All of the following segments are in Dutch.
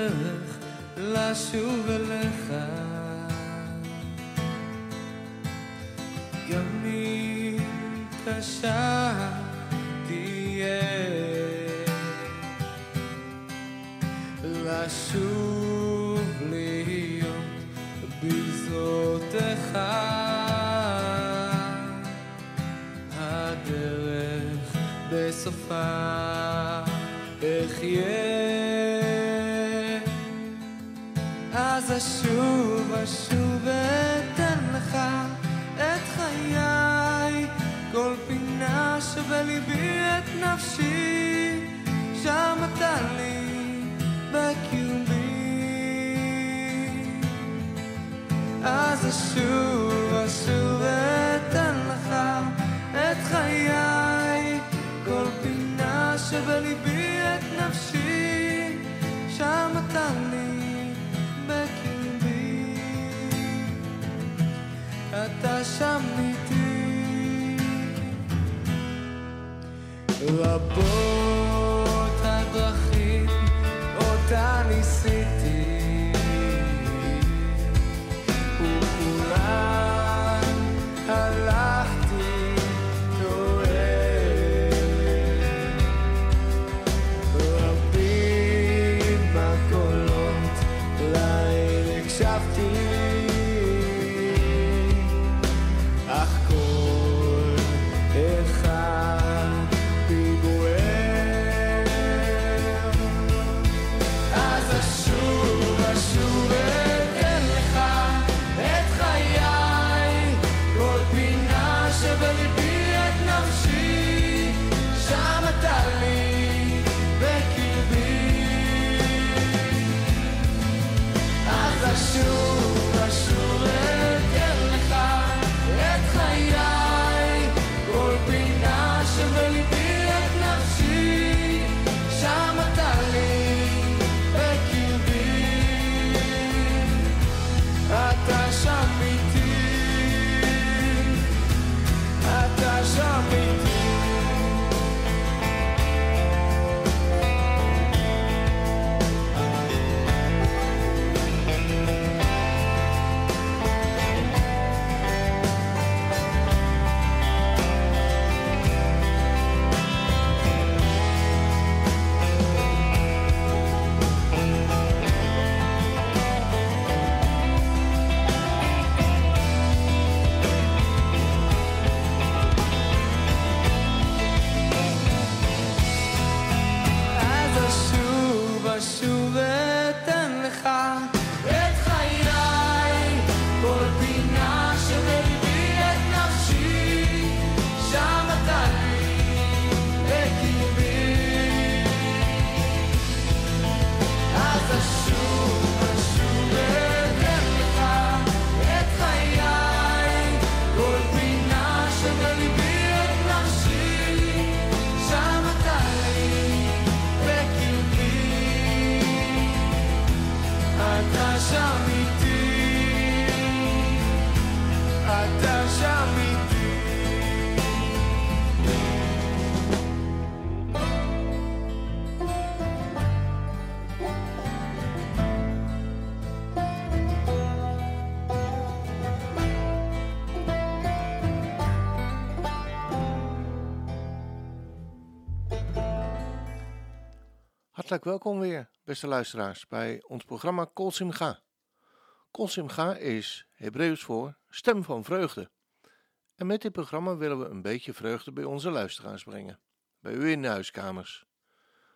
הדרך לשוב אליך. גם אם קשה Welkom weer, beste luisteraars, bij ons programma Kol Simcha. Kol Simcha is Hebreeuws voor stem van vreugde. En met dit programma willen we een beetje vreugde bij onze luisteraars brengen, bij u in de huiskamers.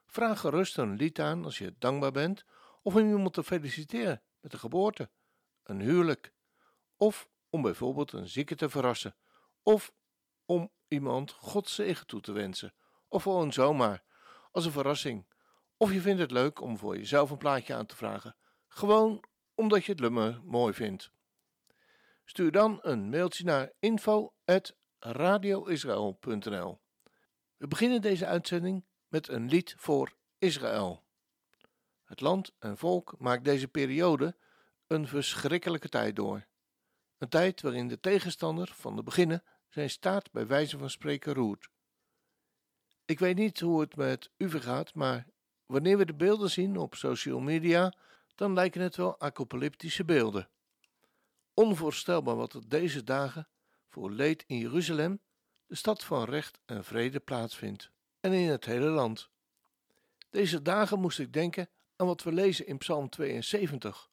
Vraag gerust een lied aan als je dankbaar bent, of om iemand te feliciteren met een geboorte, een huwelijk, of om bijvoorbeeld een zieke te verrassen, of om iemand God zegen toe te wensen, of gewoon zomaar als een verrassing. Of je vindt het leuk om voor jezelf een plaatje aan te vragen, gewoon omdat je het nummer mooi vindt. Stuur dan een mailtje naar info@radioisrael.nl. We beginnen deze uitzending met een lied voor Israël. Het land en volk maakt deze periode een verschrikkelijke tijd door. Een tijd waarin de tegenstander van de beginnen zijn staat bij wijze van spreken roert. Ik weet niet hoe het met u vergaat, maar wanneer we de beelden zien op social media, dan lijken het wel apocalyptische beelden. Onvoorstelbaar wat er deze dagen voor leed in Jeruzalem, de stad van recht en vrede, plaatsvindt en in het hele land. Deze dagen moest ik denken aan wat we lezen in Psalm 72.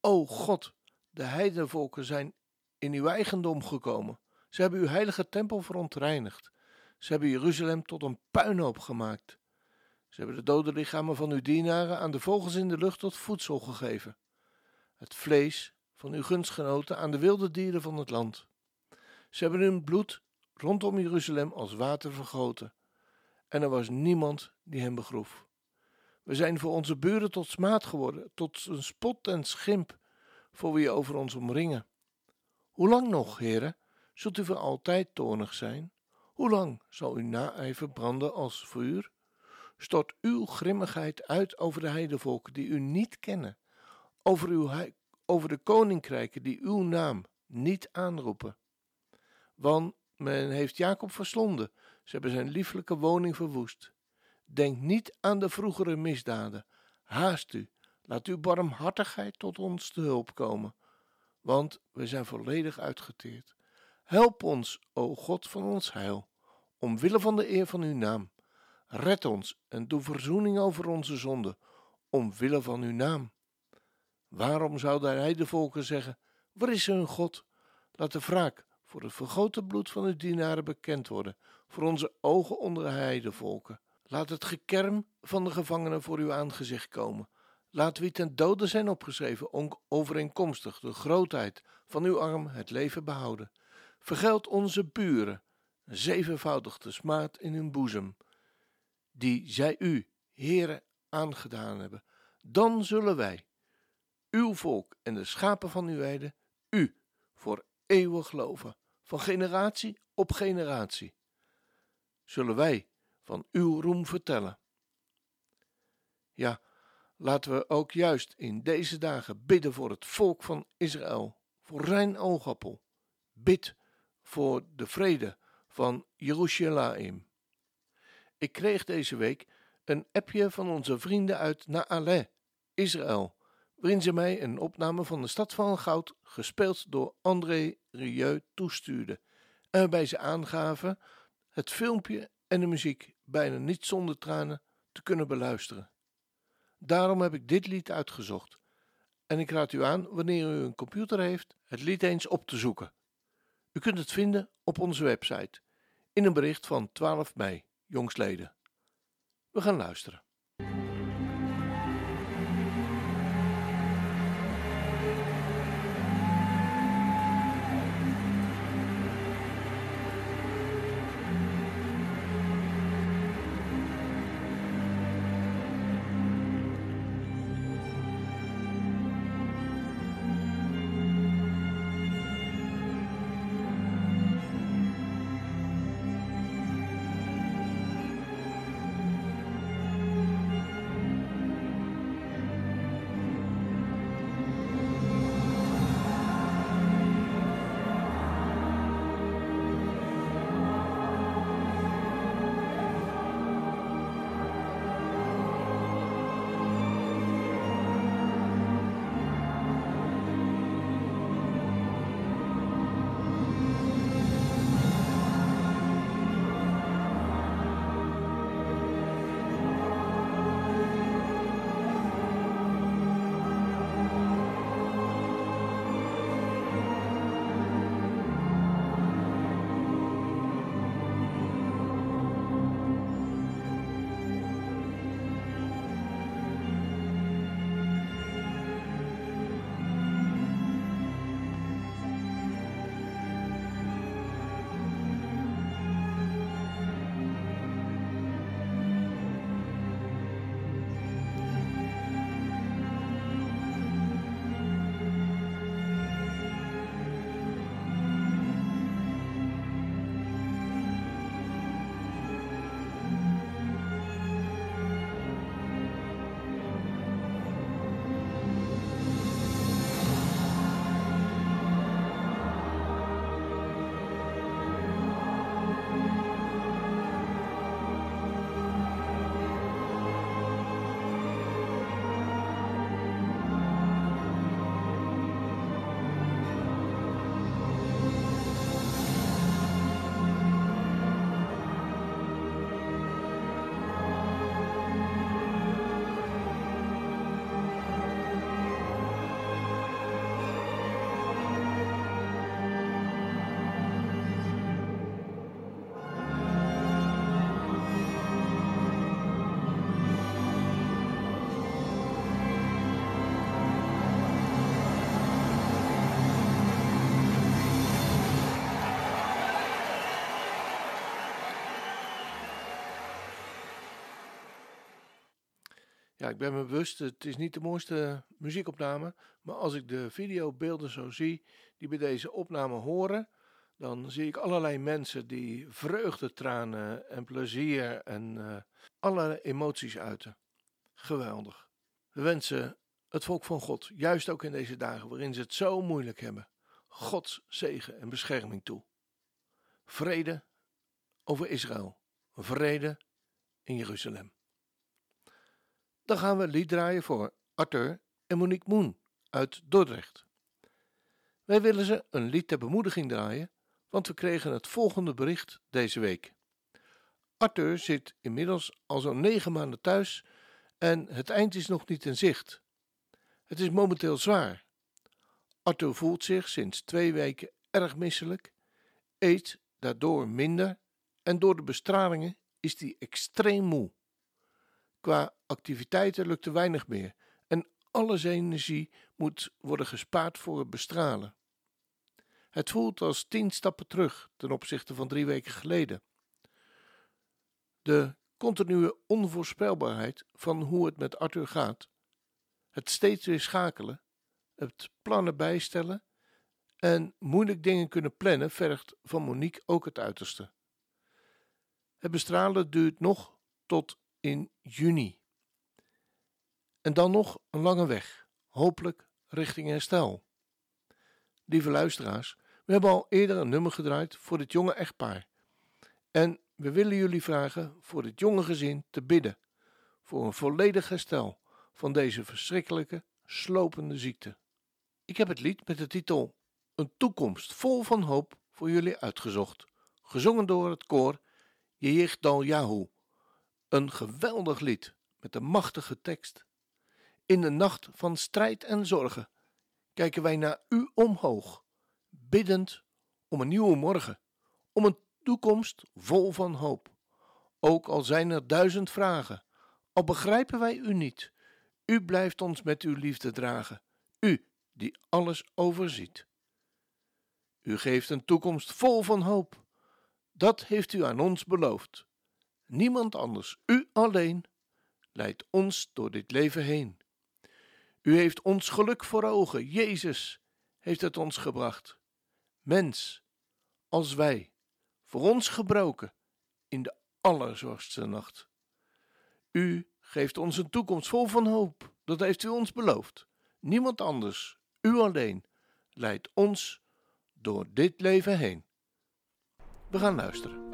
O God, de heidenvolken zijn in uw eigendom gekomen. Ze hebben uw heilige tempel verontreinigd. Ze hebben Jeruzalem tot een puinhoop gemaakt. Ze hebben de dode lichamen van uw dienaren aan de vogels in de lucht tot voedsel gegeven. Het vlees van uw gunstgenoten aan de wilde dieren van het land. Ze hebben hun bloed rondom Jeruzalem als water vergoten. En er was niemand die hem begroef. We zijn voor onze buren tot smaad geworden, tot een spot en schimp voor wie over ons omringen. Hoe lang nog, heren, zult u voor altijd toornig zijn? Hoe lang zal uw naijver branden als vuur? Stort uw grimmigheid uit over de heidevolken die u niet kennen, over, uw, over de koninkrijken die uw naam niet aanroepen. Want men heeft Jacob verslonden, ze hebben zijn lieflijke woning verwoest. Denk niet aan de vroegere misdaden. Haast u, laat uw barmhartigheid tot ons te hulp komen, want we zijn volledig uitgeteerd. Help ons, o God van ons heil, omwille van de eer van uw naam. Red ons en doe verzoening over onze zonden, omwille van uw naam. Waarom zouden hij de volken zeggen: Waar is hun God? Laat de wraak voor het vergoten bloed van uw dienaren bekend worden, voor onze ogen onder de heidevolken. Laat het gekerm van de gevangenen voor uw aangezicht komen. Laat wie ten dode zijn opgeschreven, overeenkomstig de grootheid van uw arm, het leven behouden. Vergeld onze buren, zevenvoudig de smaad in hun boezem, die zij u, Heere, aangedaan hebben. Dan zullen wij, uw volk en de schapen van uw weide, u voor eeuwig geloven, van generatie op generatie. Zullen wij van uw roem vertellen. Ja, laten we ook juist in deze dagen bidden voor het volk van Israël, voor Rijn Oogappel. Bid voor de vrede van Jeruzalem. Ik kreeg deze week een appje van onze vrienden uit Naale, Israël, waarin ze mij een opname van de Stad van Goud, gespeeld door André Rieu, toestuurden en waarbij ze aangaven het filmpje en de muziek bijna niet zonder tranen te kunnen beluisteren. Daarom heb ik dit lied uitgezocht en ik raad u aan, wanneer u een computer heeft, het lied eens op te zoeken. U kunt het vinden op onze website in een bericht van 12 mei, jongsleden. We gaan luisteren. Ik ben me bewust, het is niet de mooiste muziekopname, maar als ik de videobeelden zo zie die bij deze opname horen, dan zie ik allerlei mensen die vreugdetranen en plezier en uh, alle emoties uiten. Geweldig. We wensen het volk van God, juist ook in deze dagen waarin ze het zo moeilijk hebben, Gods zegen en bescherming toe. Vrede over Israël, vrede in Jeruzalem. Dan gaan we lied draaien voor Arthur en Monique Moon uit Dordrecht. Wij willen ze een lied ter bemoediging draaien, want we kregen het volgende bericht deze week. Arthur zit inmiddels al zo'n negen maanden thuis en het eind is nog niet in zicht. Het is momenteel zwaar. Arthur voelt zich sinds twee weken erg misselijk, eet daardoor minder en door de bestralingen is hij extreem moe. Qua activiteiten lukt er weinig meer en alle zijn energie moet worden gespaard voor het bestralen. Het voelt als tien stappen terug ten opzichte van drie weken geleden. De continue onvoorspelbaarheid van hoe het met Arthur gaat, het steeds weer schakelen, het plannen bijstellen en moeilijk dingen kunnen plannen vergt van Monique ook het uiterste. Het bestralen duurt nog tot in juni. En dan nog een lange weg, hopelijk richting herstel. Lieve luisteraars, we hebben al eerder een nummer gedraaid voor dit jonge echtpaar. En we willen jullie vragen voor dit jonge gezin te bidden voor een volledig herstel van deze verschrikkelijke, slopende ziekte. Ik heb het lied met de titel Een toekomst vol van hoop voor jullie uitgezocht, gezongen door het koor Dal Yahoo. Een geweldig lied met een machtige tekst. In de nacht van strijd en zorgen kijken wij naar u omhoog, biddend om een nieuwe morgen, om een toekomst vol van hoop. Ook al zijn er duizend vragen, al begrijpen wij u niet, u blijft ons met uw liefde dragen, u die alles overziet. U geeft een toekomst vol van hoop. Dat heeft u aan ons beloofd. Niemand anders, u alleen, leidt ons door dit leven heen. U heeft ons geluk voor ogen, Jezus heeft het ons gebracht. Mens, als wij, voor ons gebroken in de allerzorgste nacht. U geeft ons een toekomst vol van hoop, dat heeft u ons beloofd. Niemand anders, u alleen, leidt ons door dit leven heen. We gaan luisteren.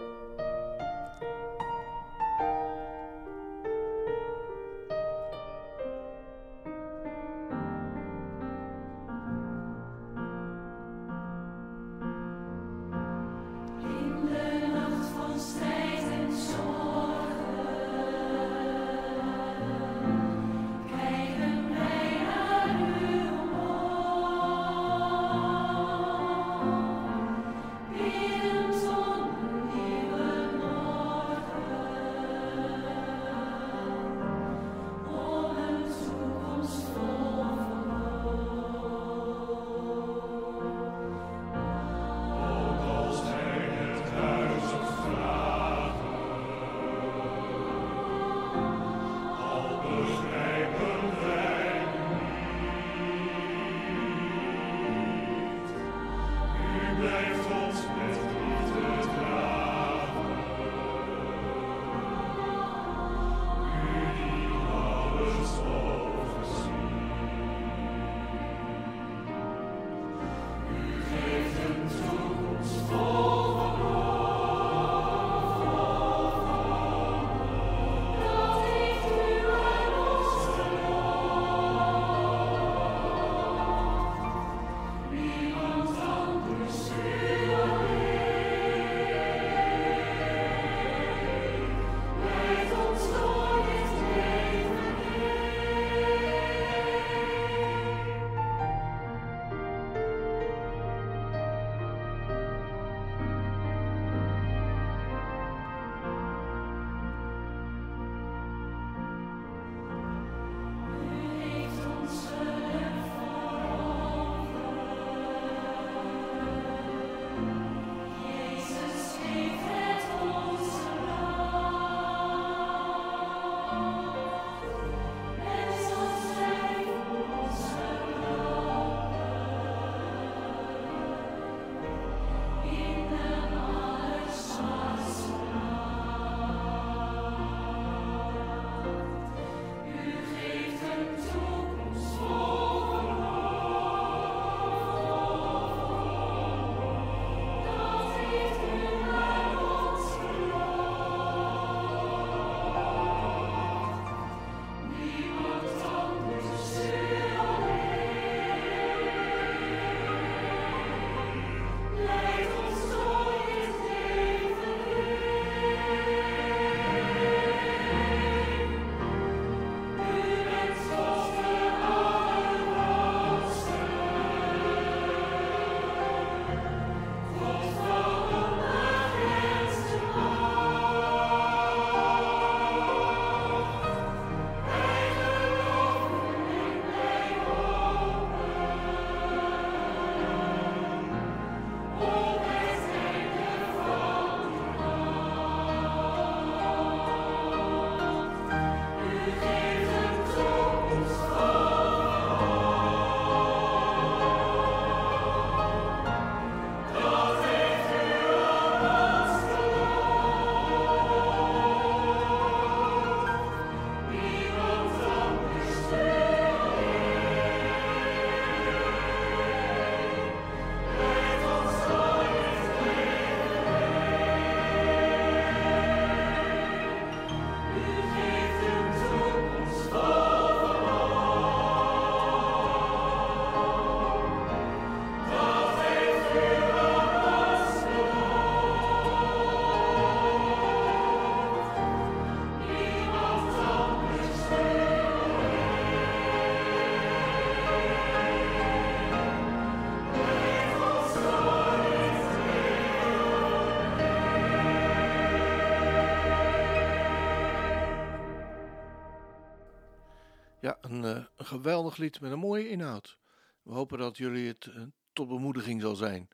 Geweldig lied met een mooie inhoud. We hopen dat jullie het eh, tot bemoediging zal zijn.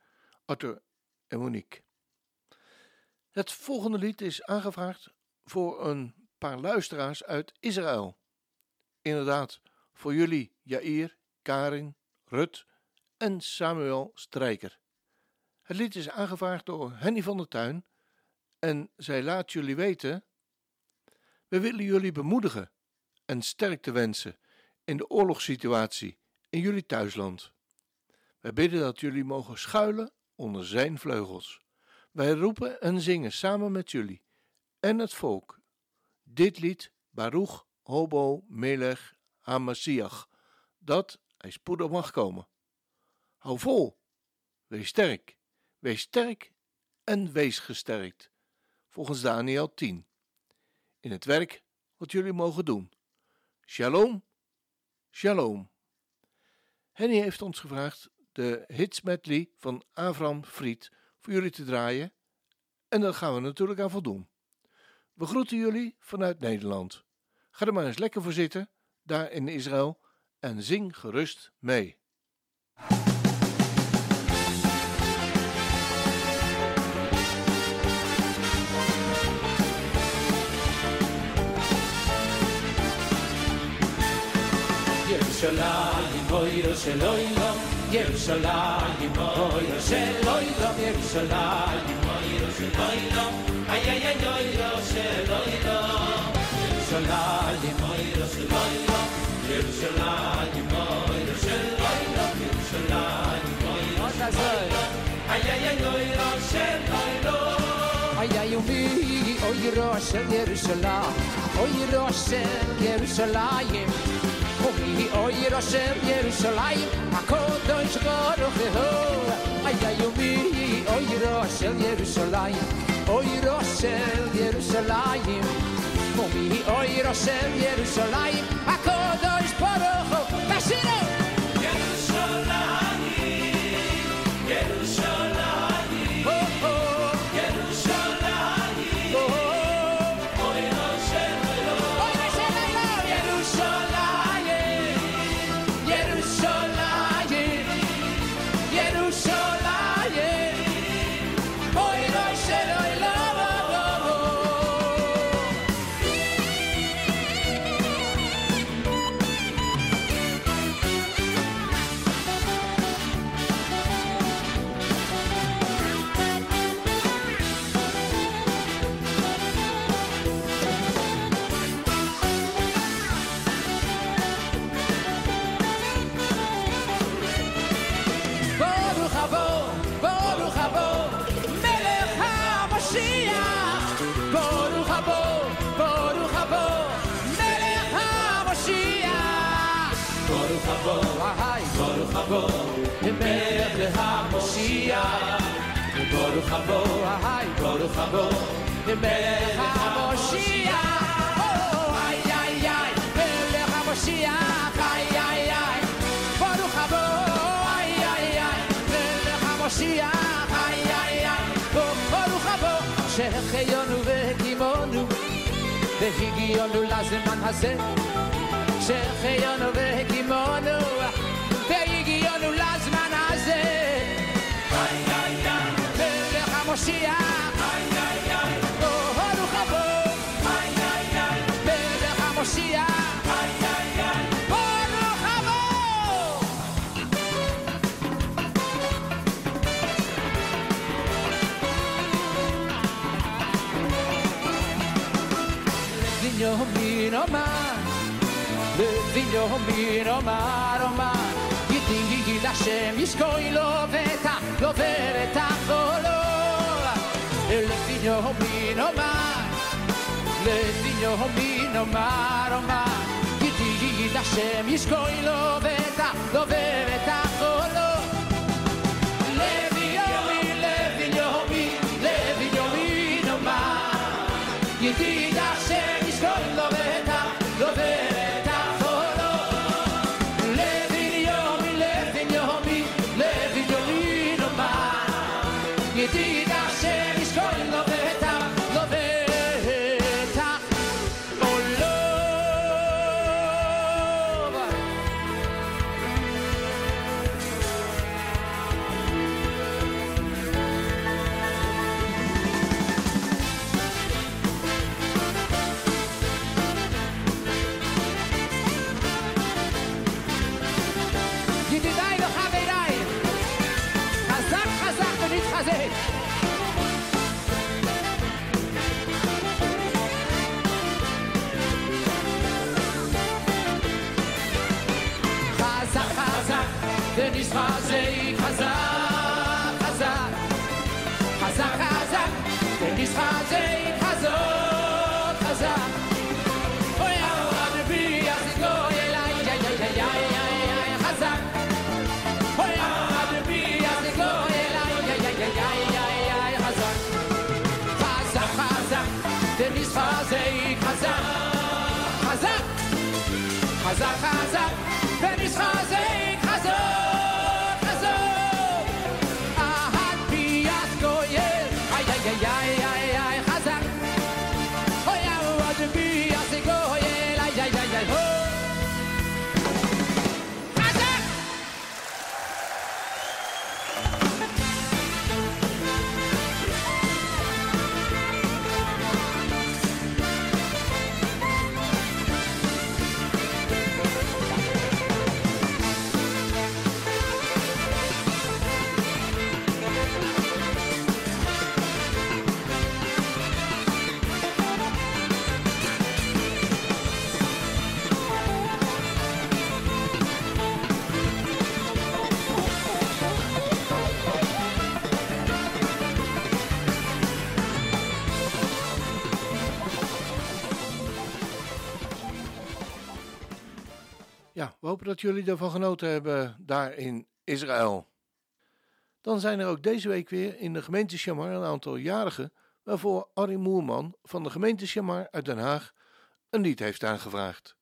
Arthur en Monique. Het volgende lied is aangevraagd voor een paar luisteraars uit Israël. Inderdaad, voor jullie Jair, Karin, Rut en Samuel Strijker. Het lied is aangevraagd door Henny van der Tuin en zij laat jullie weten: We willen jullie bemoedigen en sterkte wensen in de oorlogssituatie in jullie thuisland. Wij bidden dat jullie mogen schuilen onder zijn vleugels. Wij roepen en zingen samen met jullie en het volk dit lied Baruch Hobo Melech Hamasiach, dat hij spoedig mag komen. Hou vol, wees sterk, wees sterk en wees gesterkt, volgens Daniel 10. In het werk wat jullie mogen doen. Shalom, shalom. Henny heeft ons gevraagd de hits medley van Avram Fried voor jullie te draaien en daar gaan we natuurlijk aan voldoen. We groeten jullie vanuit Nederland. Ga er maar eens lekker voor zitten, daar in Israël, en zing gerust mee. ירושלים, אוירו של אוירו, ירושלים, אוירו של אוירו, ירושלים, אוירו של אוירו, איי איי איי אוירו של אוירו, ירושלים, אוירו של אוירו, ירושלים, אוירו של אוירו, ירושלים, אוירו של אוירו, איי איי איי אוירו של אוירו. Ay ay umi, oy Roshel Yerushalayim, oy Roshel Yerushalayim, umi oy Roshel Yerushalayim, hakodosh baruch hu. Ay ay umi, oy Roshel Yerushalayim, oy Roshel Yerushalayim, umi oy Roshel Yerushalayim, hakodosh baruch hu. ברוך הבוא, ברוך הבוא, מלך המושיע. איי איי איי, מלך המושיע. איי איי איי, ברוך הבוא, איי איי איי, מלך המושיע. איי איי איי, ברוך הבוא, שהחיינו והגימונו, והגיונו לזמן הזה. שהחיינו והגימונו. Ρωσία. Το ρούχαβο Πέντε χαμοσία Δίνιο μήνωμα Δίνιο μήνωμα Ρωμά Γιατί γίγιλα σε μισκόι Λοβέτα, λοβέρετα, δολό niño, homie, no más. Les niño, homie, no más, no más. Kitty, da se misco lo beta, lo beta. We hopen dat jullie ervan genoten hebben daar in Israël. Dan zijn er ook deze week weer in de gemeente Shamar een aantal jarigen waarvoor Arie Moerman van de gemeente Shamar uit Den Haag een lied heeft aangevraagd.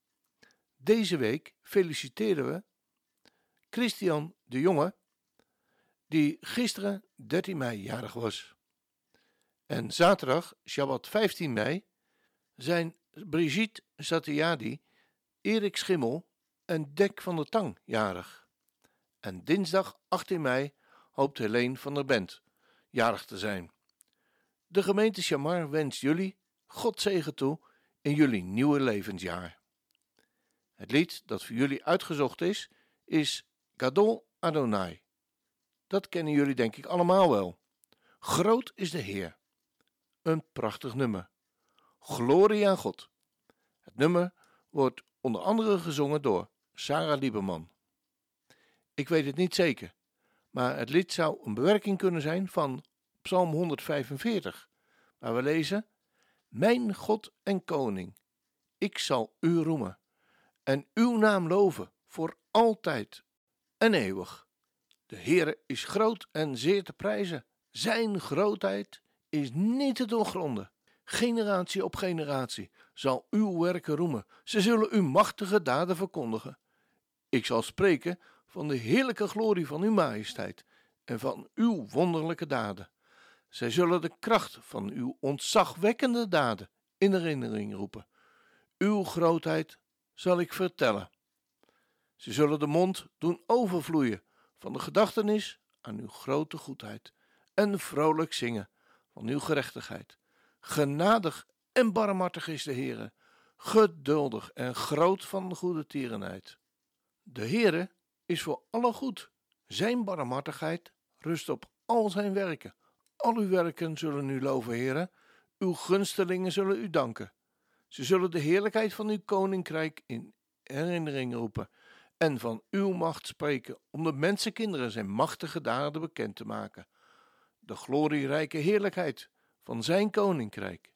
Deze week feliciteren we Christian de Jonge, die gisteren 13 mei jarig was. En zaterdag, Shabbat 15 mei, zijn Brigitte Satyadi, Erik Schimmel en Dek van der Tang jarig. En dinsdag 18 mei hoopt Helene van der Bent jarig te zijn. De gemeente Chamar wenst jullie God zegen toe in jullie nieuwe levensjaar. Het lied dat voor jullie uitgezocht is, is Gadol Adonai. Dat kennen jullie denk ik allemaal wel. Groot is de Heer. Een prachtig nummer. Glorie aan God. Het nummer wordt onder andere gezongen door Sarah Lieberman. Ik weet het niet zeker, maar het lied zou een bewerking kunnen zijn van Psalm 145, waar we lezen: Mijn God en Koning, ik zal u roemen en uw naam loven voor altijd en eeuwig. De Heere is groot en zeer te prijzen. Zijn grootheid is niet te doorgronden. Generatie op generatie zal uw werken roemen. Ze zullen uw machtige daden verkondigen. Ik zal spreken van de heerlijke glorie van uw majesteit en van uw wonderlijke daden. Zij zullen de kracht van uw ontzagwekkende daden in herinnering roepen. Uw grootheid zal ik vertellen. Ze zullen de mond doen overvloeien van de gedachtenis aan uw grote goedheid en vrolijk zingen van uw gerechtigheid. Genadig en barmhartig is de Heere, geduldig en groot van goede tierenheid. De Heere is voor alle goed. Zijn barmhartigheid rust op al zijn werken. Al uw werken zullen u loven, Heere. Uw gunstelingen zullen u danken. Ze zullen de heerlijkheid van uw koninkrijk in herinnering roepen en van uw macht spreken om de mensenkinderen zijn machtige daden bekend te maken. De glorierijke heerlijkheid van zijn koninkrijk.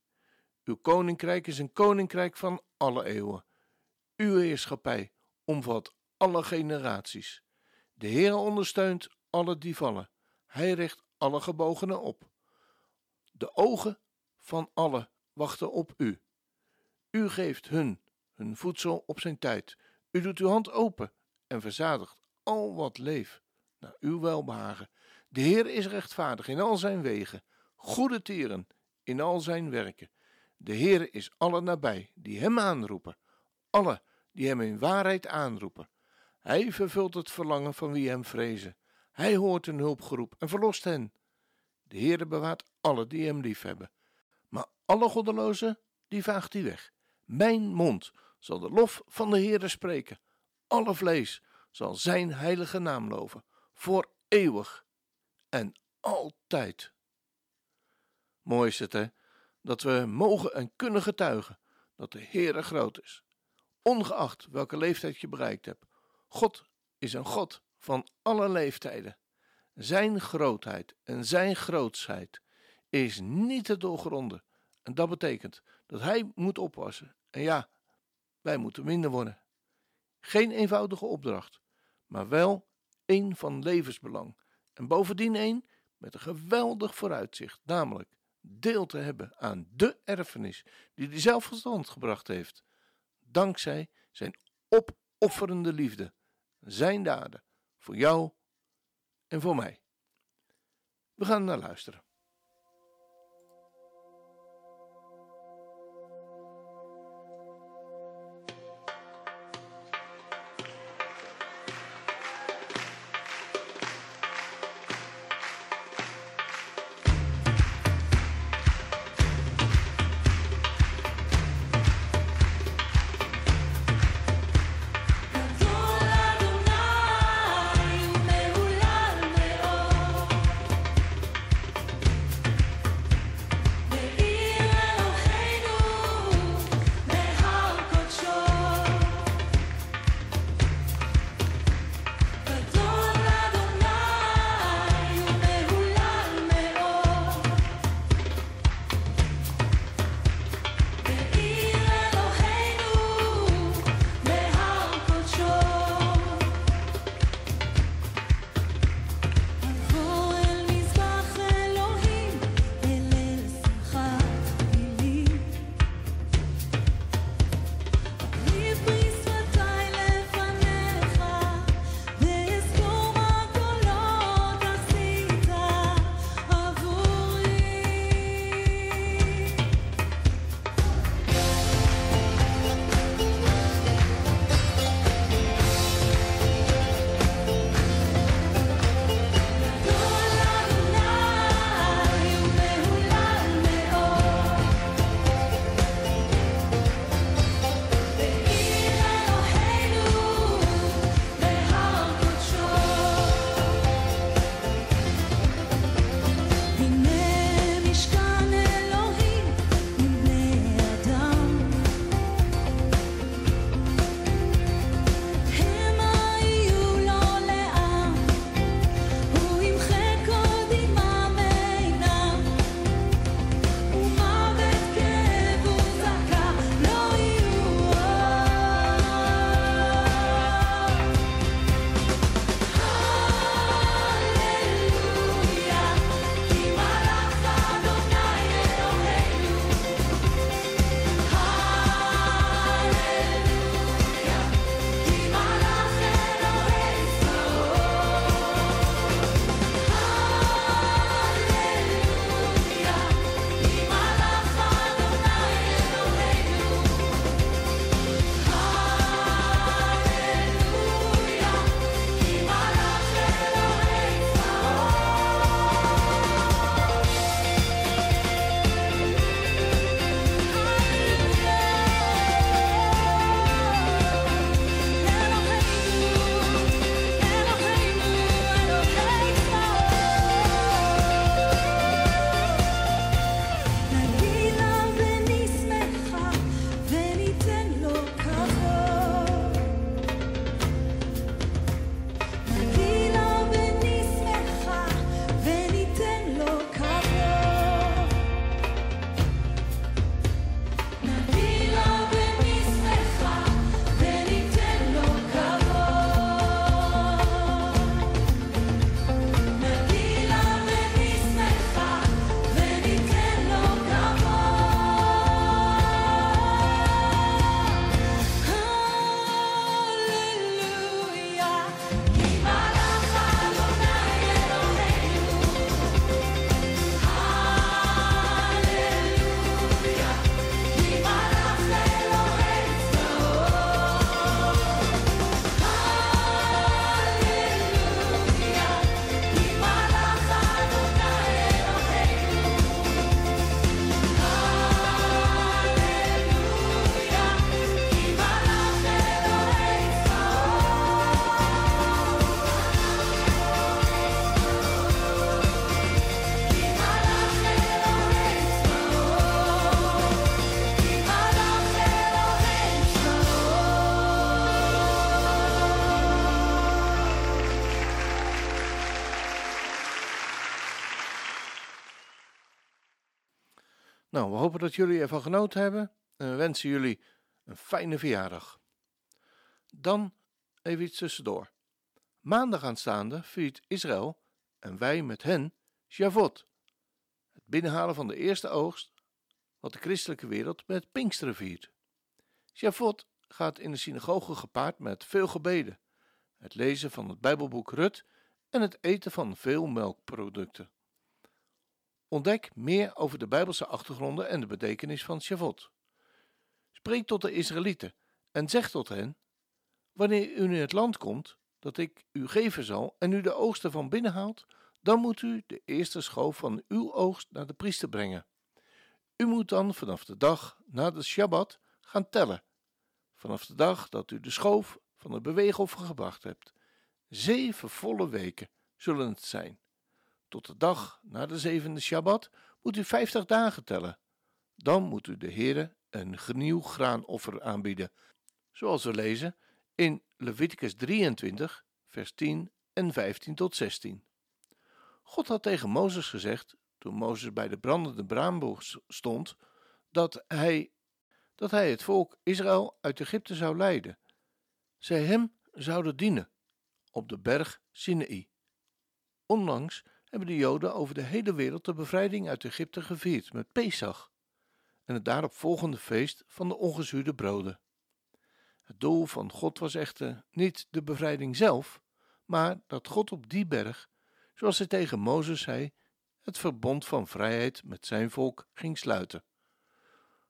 Uw koninkrijk is een koninkrijk van alle eeuwen. Uw heerschappij omvat alle generaties. De Heer ondersteunt alle die vallen. Hij richt alle gebogenen op. De ogen van alle wachten op u. U geeft hun hun voedsel op zijn tijd. U doet uw hand open en verzadigt al wat leeft naar uw welbehagen. De Heer is rechtvaardig in al zijn wegen, goede tieren in al zijn werken. De Heer is alle nabij die hem aanroepen, alle die hem in waarheid aanroepen. Hij vervult het verlangen van wie hem vrezen. Hij hoort hun hulpgeroep en verlost hen. De Heere bewaart alle die hem liefhebben. Maar alle goddelozen, die vaagt hij weg. Mijn mond zal de lof van de Heere spreken. Alle vlees zal zijn heilige naam loven, voor eeuwig en altijd. Mooi is het, hè, dat we mogen en kunnen getuigen dat de Heere groot is. Ongeacht welke leeftijd je bereikt hebt. God is een God van alle leeftijden. Zijn grootheid en zijn grootsheid is niet te doorgronden. En dat betekent dat hij moet oppassen. En ja, wij moeten minder worden. Geen eenvoudige opdracht, maar wel één van levensbelang. En bovendien één met een geweldig vooruitzicht, namelijk deel te hebben aan de erfenis die hij zelf tot stand gebracht heeft, dankzij zijn opofferende liefde, zijn daden, voor jou en voor mij. We gaan naar luisteren. Nou, we hopen dat jullie ervan genoten hebben en we wensen jullie een fijne verjaardag. Dan even iets tussendoor. Maandag aanstaande viert Israël en wij met hen Shavuot, het binnenhalen van de eerste oogst, wat de christelijke wereld met Pinksteren viert. Shavuot gaat in de synagoge gepaard met veel gebeden, het lezen van het Bijbelboek Rut en het eten van veel melkproducten. Ontdek meer over de Bijbelse achtergronden en de betekenis van Shavuot. Spreek tot de Israëlieten en zeg tot hen: Wanneer u in het land komt dat ik u geven zal en u de oogsten van binnen haalt, dan moet u de eerste schoof van uw oogst naar de priester brengen. U moet dan vanaf de dag na de Shabbat gaan tellen, vanaf de dag dat u de schoof van het beweegoffer gebracht hebt. Zeven volle weken zullen het zijn. Tot de dag na de zevende Shabbat moet u vijftig dagen tellen. Dan moet u de Heere een nieuw graanoffer aanbieden, zoals we lezen in Leviticus 23, vers 10 en 15 tot 16. God had tegen Mozes gezegd, toen Mozes bij de brandende braamboog stond, dat hij, dat hij het volk Israël uit Egypte zou leiden. Zij hem zouden dienen op de berg Sinaï. Onlangs hebben de Joden over de hele wereld de bevrijding uit Egypte gevierd met Pesach en het daarop volgende feest van de ongezuurde broden. Het doel van God was echter niet de bevrijding zelf, maar dat God op die berg, zoals hij tegen Mozes zei, het verbond van vrijheid met zijn volk ging sluiten.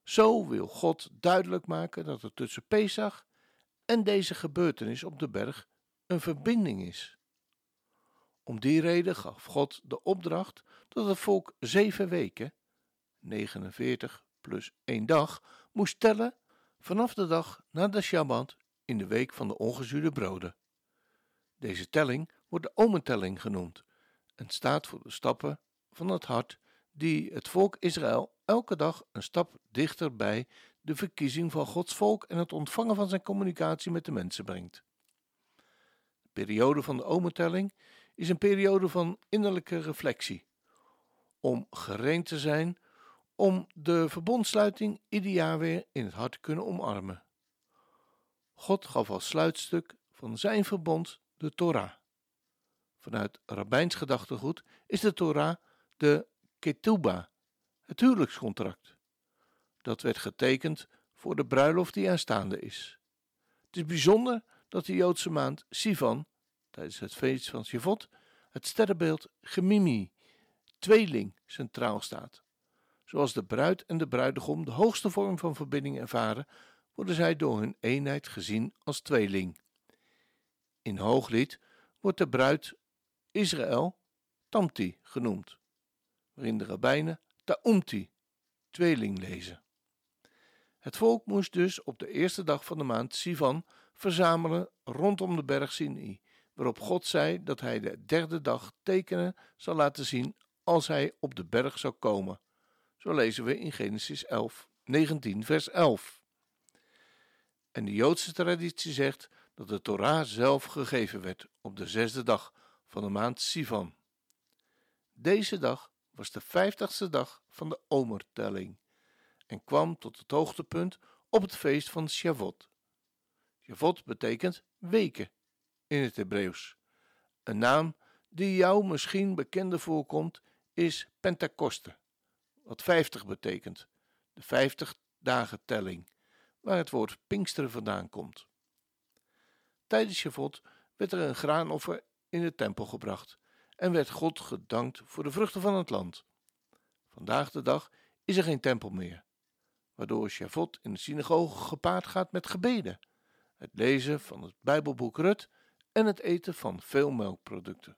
Zo wil God duidelijk maken dat er tussen Pesach en deze gebeurtenis op de berg een verbinding is. Om die reden gaf God de opdracht dat het volk zeven weken, 49 plus één dag, moest tellen vanaf de dag na de Shabbat in de week van de ongezuurde broden. Deze telling wordt de omentelling genoemd en staat voor de stappen van het hart die het volk Israël elke dag een stap dichter bij de verkiezing van Gods volk en het ontvangen van zijn communicatie met de mensen brengt. De periode van de omentelling is een periode van innerlijke reflectie, om gereed te zijn om de verbondsluiting ieder jaar weer in het hart te kunnen omarmen. God gaf als sluitstuk van zijn verbond de Torah. Vanuit rabbijns gedachtegoed is de Torah de ketubah, het huwelijkscontract. Dat werd getekend voor de bruiloft die aanstaande is. Het is bijzonder dat de Joodse maand Sivan, tijdens het feest van Shavuot, het sterrenbeeld Gemimi, tweeling, centraal staat. Zoals de bruid en de bruidegom de hoogste vorm van verbinding ervaren, worden zij door hun eenheid gezien als tweeling. In Hooglied wordt de bruid Israël Tamti genoemd, waarin de rabbijnen Taumti, tweeling lezen. Het volk moest dus op de eerste dag van de maand Sivan verzamelen rondom de berg Sinai, waarop God zei dat hij de derde dag tekenen zal laten zien als hij op de berg zou komen. Zo lezen we in Genesis 11, 19, vers 11. En de Joodse traditie zegt dat de Torah zelf gegeven werd op de zesde dag van de maand Sivan. Deze dag was de vijftigste dag van de omertelling en kwam tot het hoogtepunt op het feest van Shavuot. Shavuot betekent weken in het Hebreeuws. Een naam die jou misschien bekender voorkomt is Pentakoste, wat 50 betekent, de 50 dagen telling, waar het woord Pinksteren vandaan komt. Tijdens Shavuot werd er een graanoffer in de tempel gebracht en werd God gedankt voor de vruchten van het land. Vandaag de dag is er geen tempel meer, waardoor Shavuot in de synagoge gepaard gaat met gebeden, het lezen van het Bijbelboek Rut en het eten van veel melkproducten.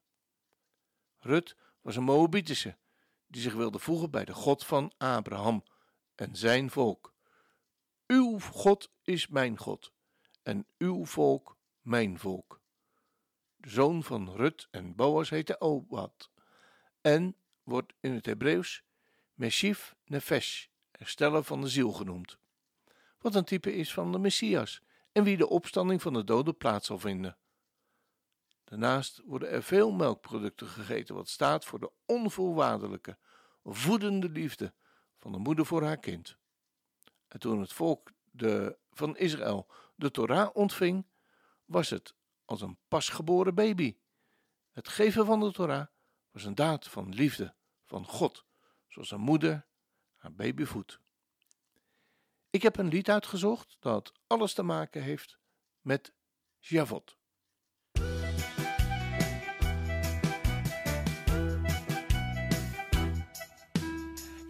Rut was een Moabitische die zich wilde voegen bij de God van Abraham en zijn volk. Uw God is mijn God en uw volk mijn volk. De zoon van Rut en Boas heette Obad en wordt in het Hebreeuws Meshif Nefesh, hersteller van de ziel genoemd. Wat een type is van de Messias en wie de opstanding van de doden plaats zal vinden. Daarnaast worden er veel melkproducten gegeten, wat staat voor de onvoorwaardelijke, voedende liefde van de moeder voor haar kind. En toen het volk de, van Israël de Torah ontving, was het als een pasgeboren baby. Het geven van de Torah was een daad van liefde van God, zoals een moeder haar baby voedt. Ik heb een lied uitgezocht dat alles te maken heeft met Javot.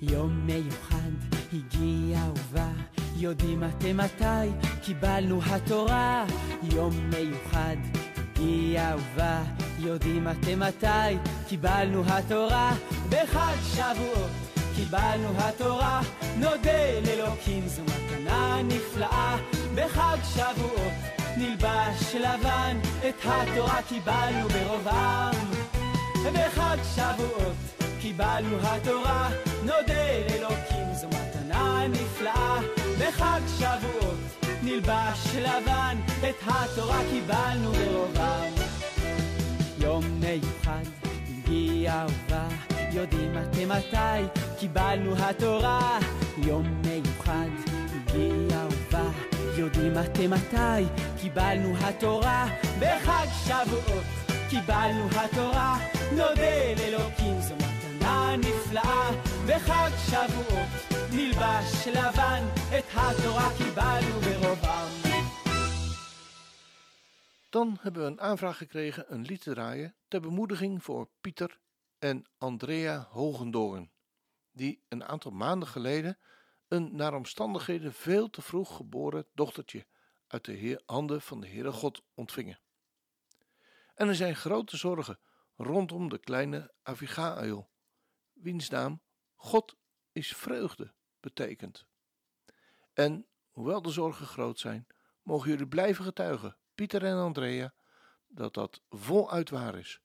יום מיוחד הגיע ובא, יודעים אתם מתי קיבלנו התורה. יום מיוחד הגיע ובא, יודעים אתם מתי קיבלנו התורה. בחג שבועות קיבלנו התורה, נודה לאלוקים זו מתנה נפלאה. בחג שבועות נלבש לבן, את התורה קיבלנו ברוב עם. בחג שבועות קיבלנו התורה, נודה לאלוקים זו מתנה נפלאה. בחג שבועות נלבש לבן, את התורה קיבלנו ברובם. יום מיוחד הגיע ובא, יודעים אתם מתי קיבלנו התורה. יום מיוחד הגיע ובא, יודעים אתם מתי קיבלנו התורה. בחג שבועות קיבלנו התורה, נודה לאלוקים זו מתנה נפלאה. בחג שבועות נלבש לבן, את התורה קיבלנו ברובם. Dan hebben we een aanvraag gekregen een lied te draaien ter bemoediging voor Pieter en Andrea Hogendoorn, die een aantal maanden geleden een naar omstandigheden veel te vroeg geboren dochtertje uit de heer- handen van de Heere God ontvingen. En er zijn grote zorgen rondom de kleine Avigail, wiens naam God is vreugde betekent. En hoewel de zorgen groot zijn, mogen jullie blijven getuigen, Pieter en Andrea, dat dat voluit waar is.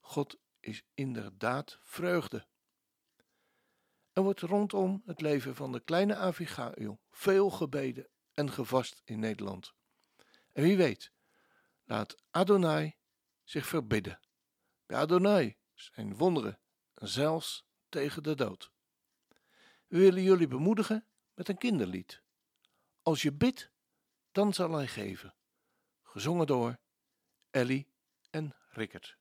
God is inderdaad vreugde. Er wordt rondom het leven van de kleine Avigail veel gebeden en gevast in Nederland. En wie weet, laat Adonai zich verbidden. Bij Adonai zijn wonderen, zelfs tegen de dood. We willen jullie bemoedigen met een kinderlied. Als je bidt, dan zal hij geven. Gezongen door Ellie en Rickert.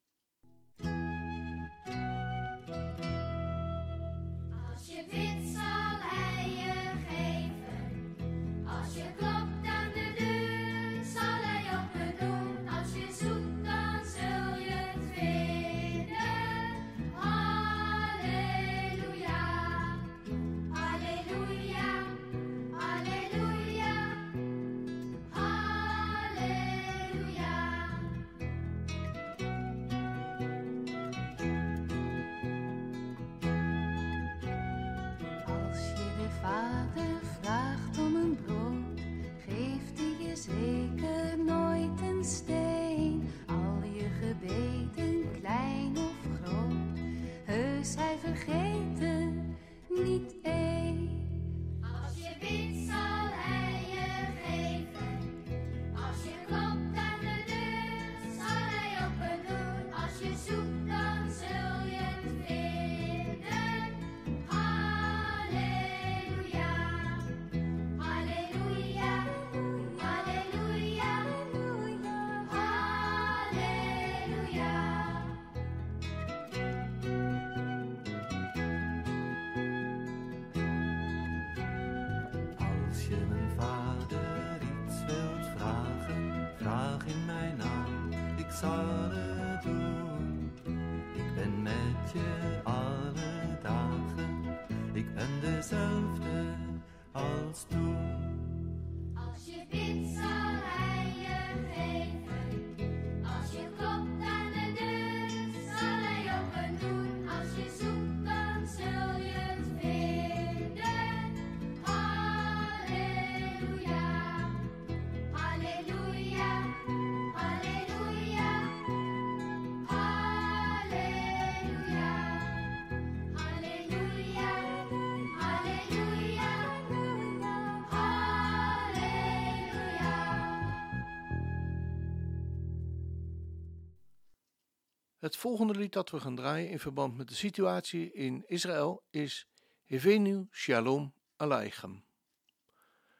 Het volgende lied dat we gaan draaien in verband met de situatie in Israël is Hevenu Shalom Aleichem.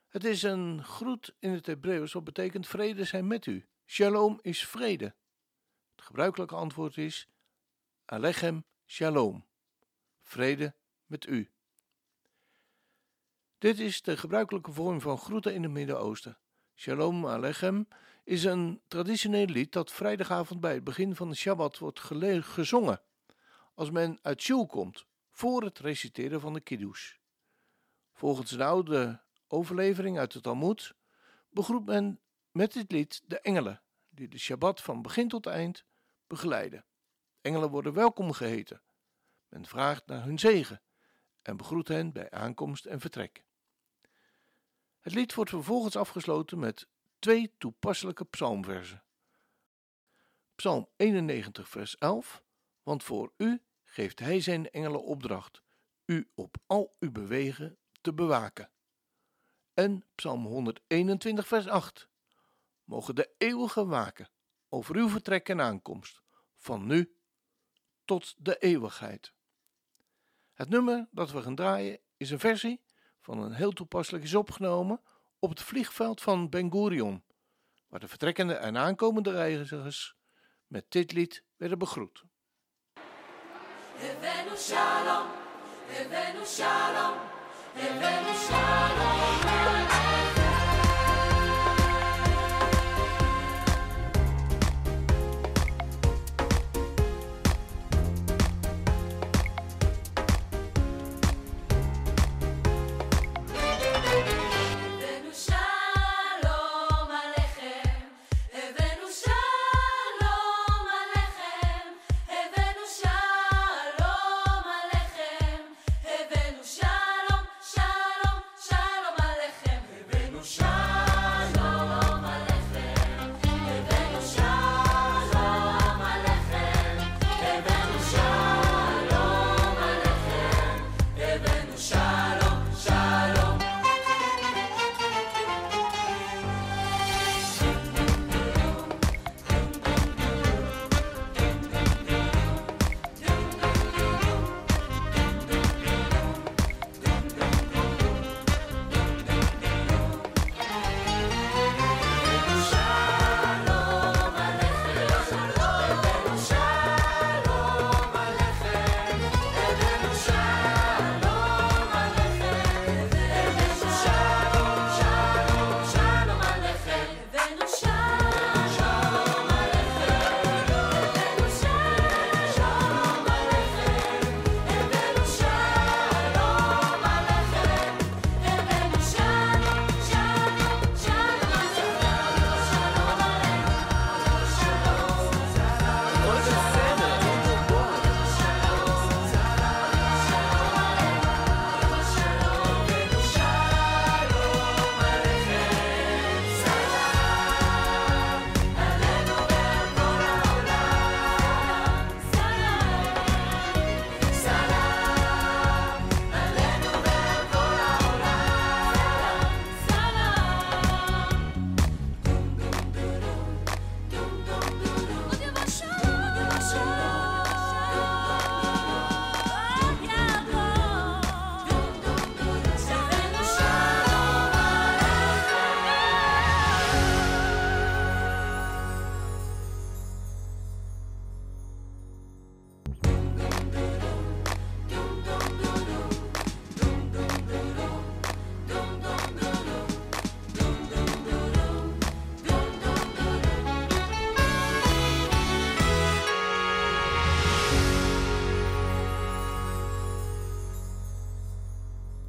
Het is een groet in het Hebreeuws wat betekent vrede zijn met u. Shalom is vrede. Het gebruikelijke antwoord is Alechem Shalom. Vrede met u. Dit is de gebruikelijke vorm van groeten in het Midden-Oosten. Shalom Alechem is een traditioneel lied dat vrijdagavond bij het begin van de Shabbat wordt gezongen. Als men uit Shul komt, voor het reciteren van de Kiddush. Volgens de oude overlevering uit het Talmud begroet men met dit lied de engelen, die de Shabbat van begin tot eind begeleiden. Engelen worden welkom geheten. Men vraagt naar hun zegen en begroet hen bij aankomst en vertrek. Het lied wordt vervolgens afgesloten met twee toepasselijke psalmversen. Psalm 91, vers 11. Want voor u geeft hij zijn engelen opdracht, u op al uw bewegen te bewaken. En Psalm 121, vers 8. Mogen de eeuwige waken over uw vertrek en aankomst, van nu tot de eeuwigheid. Het nummer dat we gaan draaien is een versie van een heel toepasselijk is opgenomen op het vliegveld van Ben Gurion, waar de vertrekkende en aankomende reizigers met dit lied werden begroet. Shalom, shalom, shalom.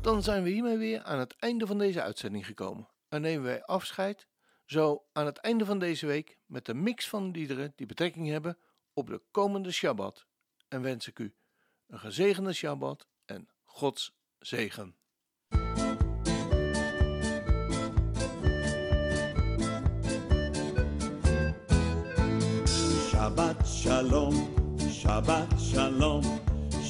Dan zijn we hiermee weer aan het einde van deze uitzending gekomen. En nemen wij afscheid, zo aan het einde van deze week, met een mix van liederen die betrekking hebben op de komende Shabbat. En wens ik u een gezegende Shabbat en Gods zegen. Shabbat shalom, Shabbat shalom,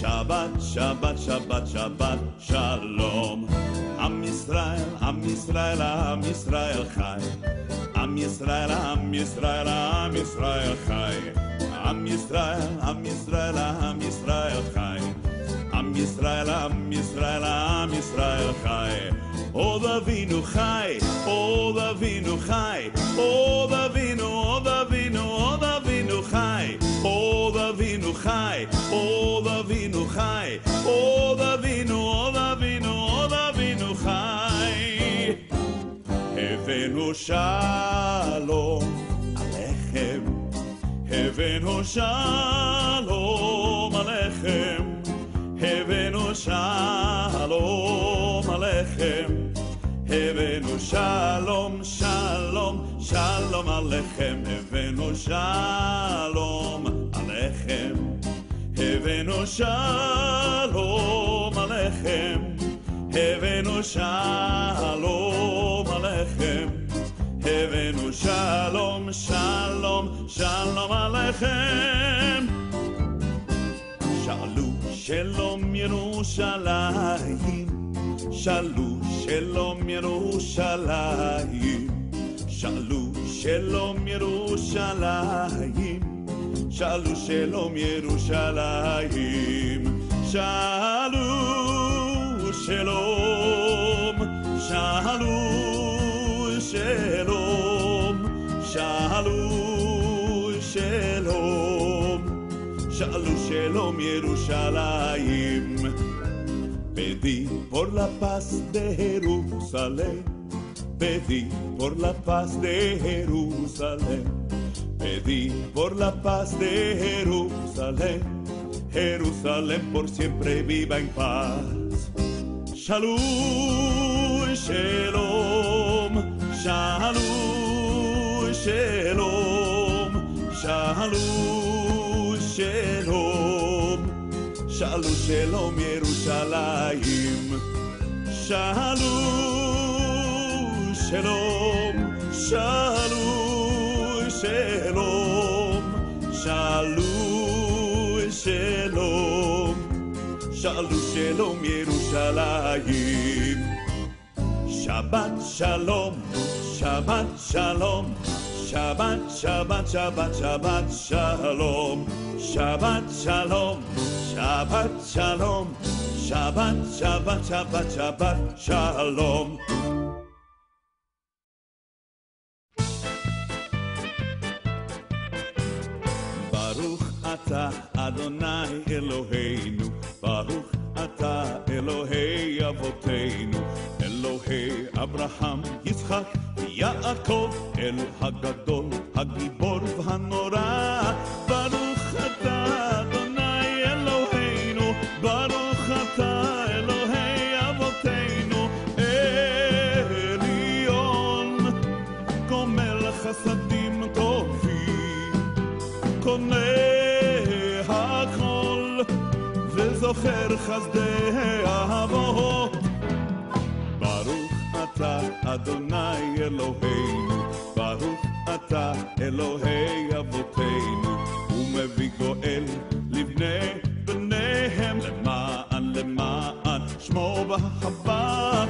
Shabbat, Shabbat, Shabbat, Shabbat, Shalom. Am Yisrael, Am Yisrael, Am Yisrael Chai. Am Yisrael, Am Yisrael, Am Yisrael Chai. Am Yisrael, Am Yisrael, Am Yisrael Chai. Am Yisrael, Am Yisrael, Am Yisrael Chai. Od Avinu Chai, Od Avinu Chai, Od Avinu, Od Avinu. Avinu Chai, Od Avinu Chai, Od Avinu Chai, Od Avinu, Od Avinu, Od Avinu Chai. Avinu Shalom Alechem, Avinu Shalom Alechem, Avinu Shalom Alechem, Avinu Shalom Shalom. שלום עליכם, הבאנו שלום עליכם, הבאנו שלום עליכם. הבאנו שלום עליכם, הבאנו שלום, שלום, שלום עליכם. שאלו שלום ירושלים, שאלו שלום ירושלים, שאלו שלום ירושלים, שאלו שלום ירושלים, שאלו שלום, שאלו שלום, שאלו שלום, שאלו שלום ירושלים. Pedí por la paz de Jerusalén, pedí por la paz de Jerusalén, pedí por la paz de Jerusalén, Jerusalén por siempre viva en paz. Shalom, shalom, shalom, shalom, shalom, shalom, shalom, shalom, Yerushalayim. Shalom, shalom, shalom, shalom, shalom, shalom. Shalom, shalom, Yerushalayim. Shabbat shalom, Shabbat shalom, Shabbat, Shabbat, Shabbat, Shabbat shalom, Shabbat shalom, Shabbat shalom, Shabbat, Shabbat, Shabbat, Shabbat shalom. אתה אדוני אלוהינו, ברוך אתה אלוהי אבותינו, אלוהי אברהם, יצחק ויעקב, אל הגדול, הגיבור וזוכר חסדי אהבות. ברוך אתה אדוני אלוהינו, ברוך אתה אלוהי אבותינו, ומביא גואל לבני בניהם למען למען שמו באהבה.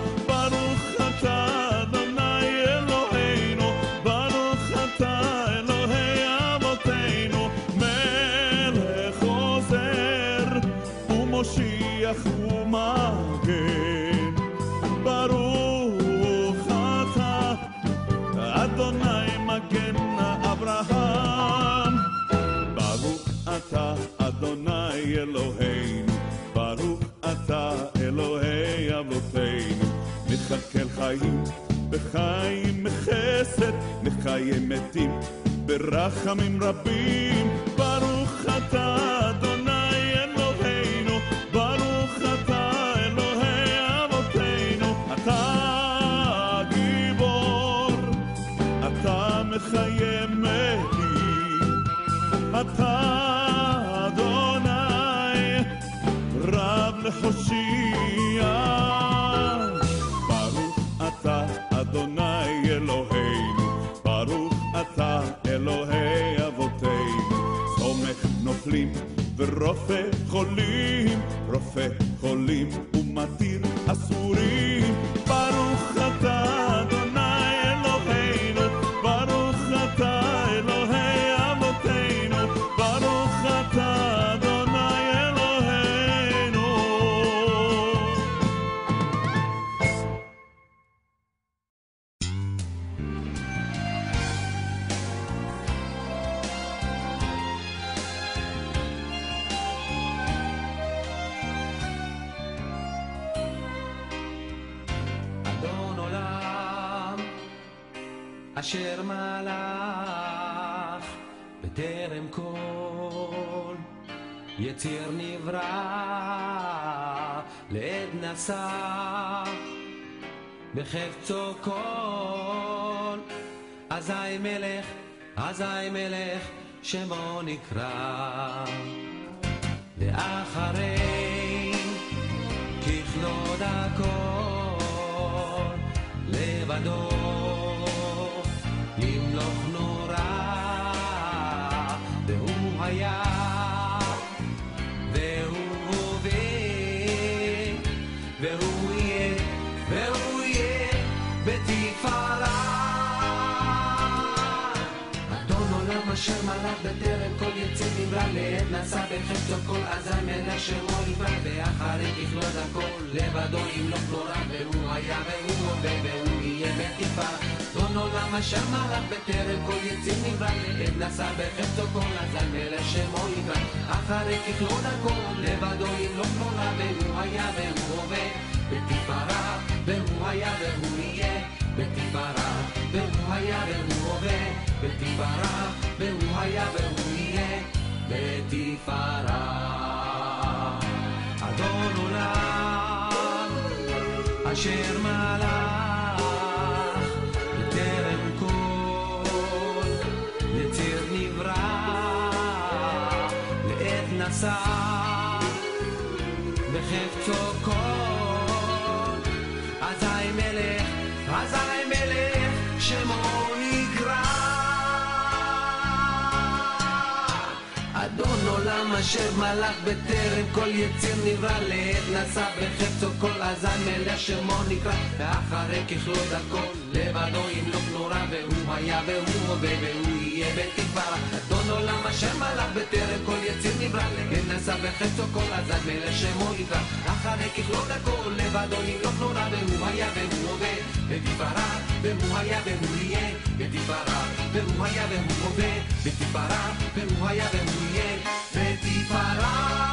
בחיים חסד, מחיי מתים ברחמים רבים. ברוך אתה בחפצו כל אזי מלך, אזי מלך שמו נקרא. ואחרי ככלוד הכל לבדו ימלוך נורא והוא היה והוא הווה והוא יהיה והוא לצאת נמרן לעת נסע בין חפצו כל עזן מלך שמו נפרד ואחרי ככלו דרכו לבדו אם לא כלורה והוא היה והוא הווה והוא יהיה בטיפה דון עולם השמע לך בטרם כל יציר נמרן לעת נסע בחפצו כל עזן מלך שמו נפרד אחרי ככלו דרכו לבדו אם לא כלורה והוא היה והוא הווה בתפארה והוא היה והוא יהיה בתפארה והוא היה והוא הווה בתפארה והוא היה והוא יהיה בתפארה אדון עולם אשר מלך בטרם כל יציר נברא לעת נשא בחפצו כל. אזי מלך, אזי מלך שמו אשר מלך בטרם כל יציר נברא. לעת נשא בחפצו כל אזי מלך שמו נקרא ואחרי ככלוד הכל לבדו ימלוך נורא. והוא היה והוא הווה והוא יהיה בתקווה. אדון עולם אשר מלך בטרם כל יציר נברא. לעת נשא בחפצו כל אזי מלך שמו נקרא אחרי ככלוד הכל לבדו ימלוך נורא. והוא היה והוא הווה Beti para, beruhaya beruriye Beti para, beruhaya berukove Beti para, beruhaya beruriye Beti para